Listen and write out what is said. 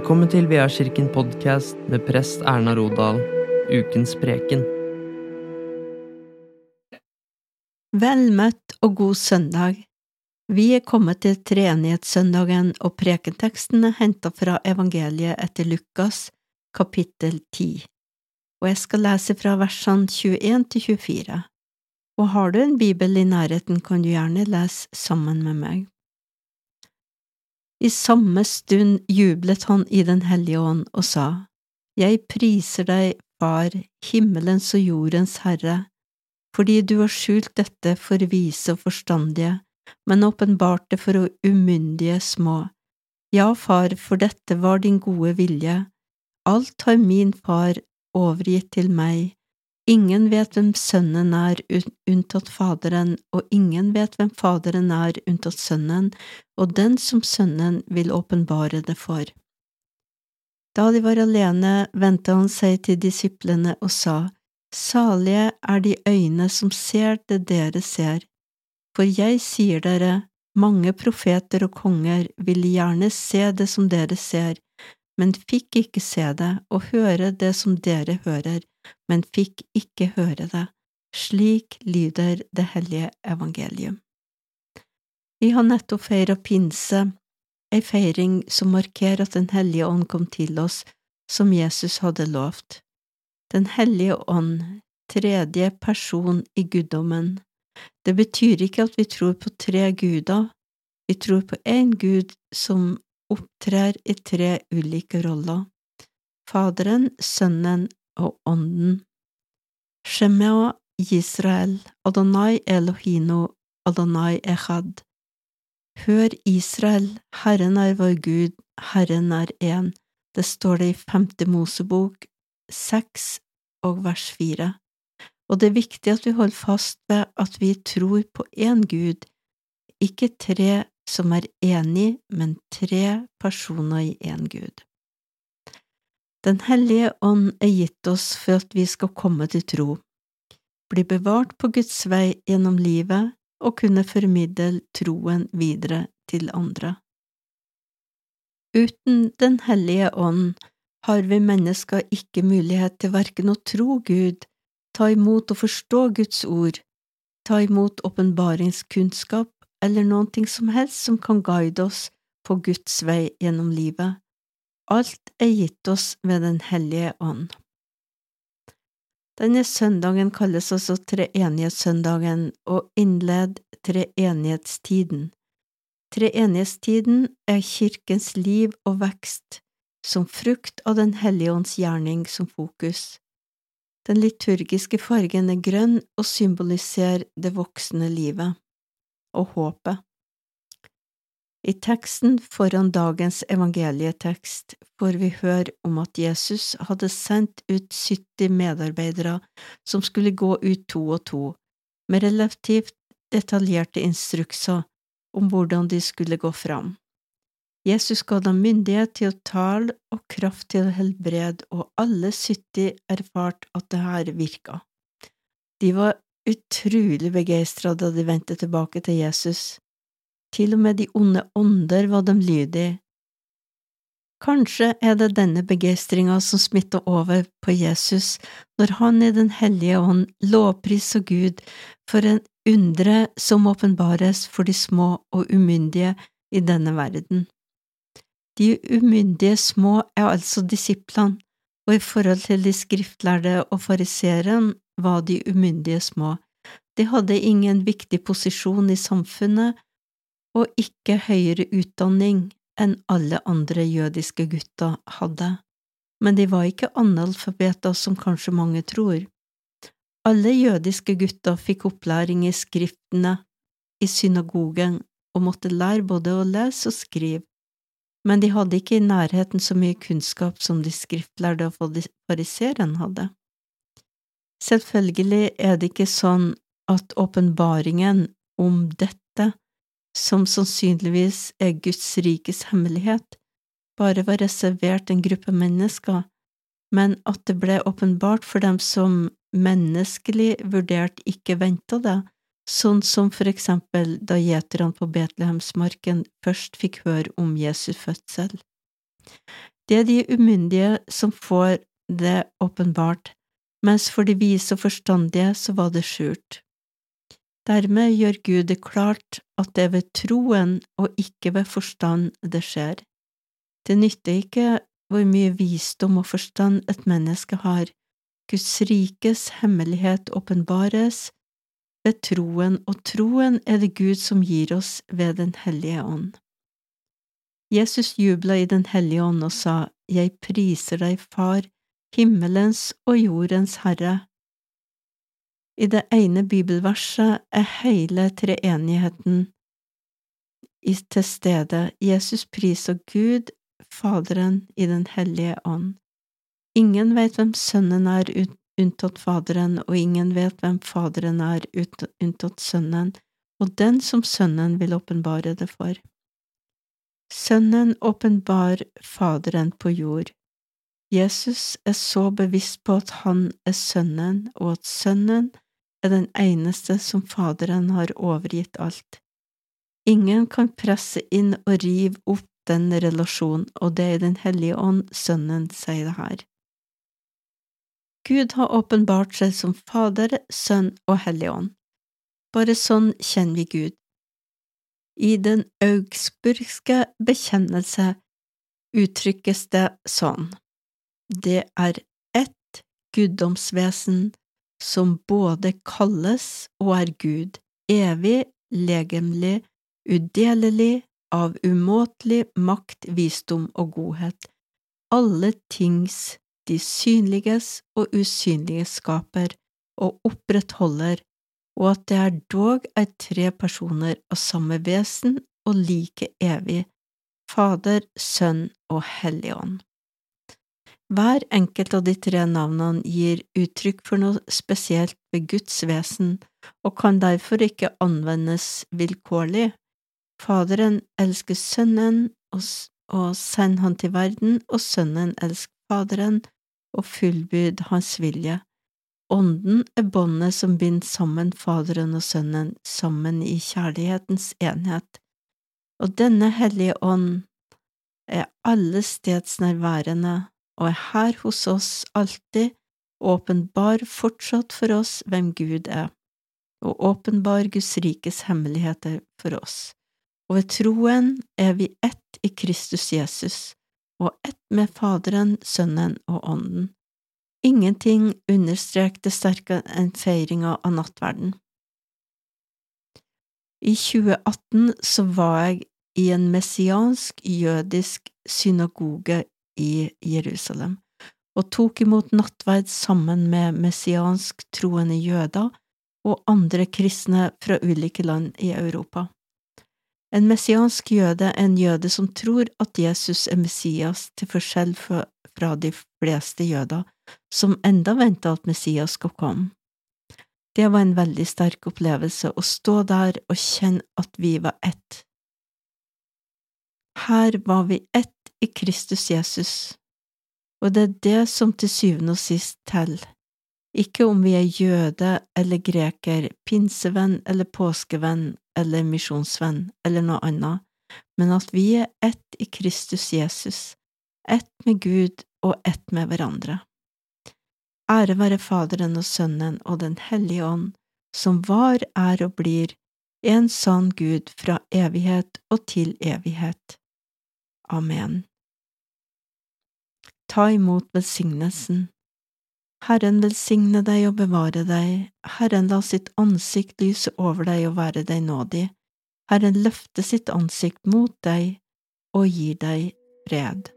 Velkommen til Veakirken podkast med prest Erna Rodal, ukens preken. Vel møtt og god søndag. Vi er kommet til treenighetssøndagen, og prekenteksten er hentet fra evangeliet etter Lukas, kapittel 10, og jeg skal lese fra versene 21 til 24. Og har du en bibel i nærheten, kan du gjerne lese sammen med meg. I samme stund jublet han i Den hellige ånd og sa, Jeg priser deg, Far, himmelens og jordens Herre, fordi du har skjult dette for vise og forstandige, men åpenbart det for umyndige små. Ja, Far, for dette var din gode vilje. Alt har min Far overgitt til meg, Ingen vet hvem Sønnen er unntatt Faderen, og ingen vet hvem Faderen er unntatt Sønnen, og den som Sønnen vil åpenbare det for. Da de var alene, vendte han seg til disiplene og sa, Salige er de øyne som ser det dere ser, for jeg sier dere, mange profeter og konger ville gjerne se det som dere ser, men fikk ikke se det og høre det som dere hører, men fikk ikke høre det. Slik lyder det hellige evangelium. Vi har nettopp feira pinse, ei feiring som markerer at Den hellige ånd kom til oss, som Jesus hadde lovt. Den hellige ånd, tredje person i guddommen. Det betyr ikke at vi tror på tre guder, vi tror på én Gud som opptrer i tre ulike roller. Faderen, Sønnen og Ånden. Shemeo Israel, Adonai Elohino, Adonai Echad. Hør Israel, Herren er vår Gud, Herren er én. Det står det i Femte Mosebok, seks og vers fire. Og det er viktig at vi holder fast ved at vi tror på én Gud, ikke tre som er enig, men tre personer i én Gud. Den hellige ånd er gitt oss for at vi skal komme til tro, bli bevart på Guds vei gjennom livet og kunne formidle troen videre til andre. Uten Den hellige ånd har vi mennesker ikke mulighet til verken å tro Gud, ta imot og forstå Guds ord, ta imot åpenbaringskunnskap eller noe som helst som kan guide oss på Guds vei gjennom livet. Alt er gitt oss ved Den hellige ånd. Denne søndagen kalles også treenighetssøndagen og innled treenighetstiden. Treenighetstiden er kirkens liv og vekst, som frukt av Den hellige ånds gjerning som fokus. Den liturgiske fargen er grønn og symboliserer det voksne livet og håpet. I teksten foran dagens evangelietekst får vi høre om at Jesus hadde sendt ut 70 medarbeidere som skulle gå ut to og to, med relativt detaljerte instrukser om hvordan de skulle gå fram. Jesus ga dem myndighet til å tale og kraft til å helbrede, og alle 70 erfarte at det her virka. De var utrolig begeistra da de vendte tilbake til Jesus. Til og med de onde ånder var dem lydige. Kanskje er det denne begeistringa som smitter over på Jesus når han i Den hellige ånd lovpriser Gud for en undre som åpenbares for de små og umyndige i denne verden. De umyndige små er altså disiplene, og i forhold til de skriftlærde og fariseeren var de umyndige små. De hadde ingen viktig posisjon i samfunnet og ikke høyere utdanning enn alle andre jødiske gutter hadde, men de var ikke analfabeter som kanskje mange tror. Alle jødiske gutter fikk opplæring i skriftene i synagogen og måtte lære både å lese og skrive, men de hadde ikke i nærheten så mye kunnskap som de skriftlærde og fariseeren hadde. Selvfølgelig er det ikke sånn at åpenbaringen om dette som sannsynligvis er Guds rikes hemmelighet, bare var reservert en gruppe mennesker, men at det ble åpenbart for dem som menneskelig vurdert ikke venta det, sånn som for eksempel da gjeterne på Betlehemsmarken først fikk høre om Jesu fødsel. Det er de umyndige som får det åpenbart, mens for de vise og forstandige så var det skjult. Dermed gjør Gud det klart at det er ved troen og ikke ved forstand det skjer. Det nytter ikke hvor mye visdom og forstand et menneske har, Guds rikes hemmelighet åpenbares ved troen, og troen er det Gud som gir oss ved Den hellige ånd. Jesus jubla i Den hellige ånd og sa, Jeg priser deg, Far, himmelens og jordens Herre. I det ene bibelverset er hele treenigheten til stede. Jesus priser Gud, Faderen, i Den hellige ånd. Ingen vet hvem Sønnen er unntatt Faderen, og ingen vet hvem Faderen er unntatt Sønnen, og den som Sønnen vil åpenbare det for. Sønnen åpenbar Faderen på jord. Jesus er så bevisst på at han er Sønnen, og at Sønnen er den eneste som Faderen har overgitt alt. Ingen kan presse inn og rive opp den relasjonen, og det er Den hellige ånd Sønnen sier det her. Gud har åpenbart seg som Fader, Sønn og Hellig ånd. Bare sånn kjenner vi Gud. I den augsburgske bekjennelse uttrykkes det sånn. Det er ett guddomsvesen som både kalles og er Gud, evig, legemlig, udelelig, av umåtelig makt, visdom og godhet, alle tings, de synliges og usynlige skaper og opprettholder og at det er dog er tre personer av samme vesen og like evig, Fader, Sønn og Hellig Ånd. Hver enkelt av de tre navnene gir uttrykk for noe spesielt ved Guds vesen og kan derfor ikke anvendes vilkårlig. Faderen elsker Sønnen og, sender han til verden, og Sønnen elsker Faderen og fullbyd hans vilje. Ånden er båndet som binder sammen Faderen og Sønnen, sammen i kjærlighetens enhet, og denne Hellige Ånd er alle stedsnærværende og er her hos oss alltid, åpenbar fortsatt for oss hvem Gud er, og åpenbar Guds rikes hemmeligheter for oss. Og ved troen er vi ett i Kristus Jesus, og ett med Faderen, Sønnen og Ånden. Ingenting understreker det sterkere enn feiringa av nattverden. I 2018 så var jeg i en messiansk jødisk synagoge i Jerusalem og tok imot nattverd sammen med messiansk troende jøder og andre kristne fra ulike land i Europa. En messiansk jøde er en jøde som tror at Jesus er Messias, til forskjell fra de fleste jøder som enda venta at Messias skulle komme. Det var en veldig sterk opplevelse å stå der og kjenne at vi var ett. Her var vi ett i Kristus Jesus, og det er det som til syvende og sist teller, ikke om vi er jøde eller greker, pinsevenn eller påskevenn eller misjonsvenn eller noe annet, men at vi er ett i Kristus Jesus, ett med Gud og ett med hverandre. Ære være Faderen og Sønnen og Den hellige ånd, som var, er og blir, en sann Gud fra evighet og til evighet. Amen. Ta imot velsignelsen. Herren velsigne deg og bevare deg, Herren la sitt ansikt lyse over deg og være deg nådig, Herren løfte sitt ansikt mot deg og gir deg fred.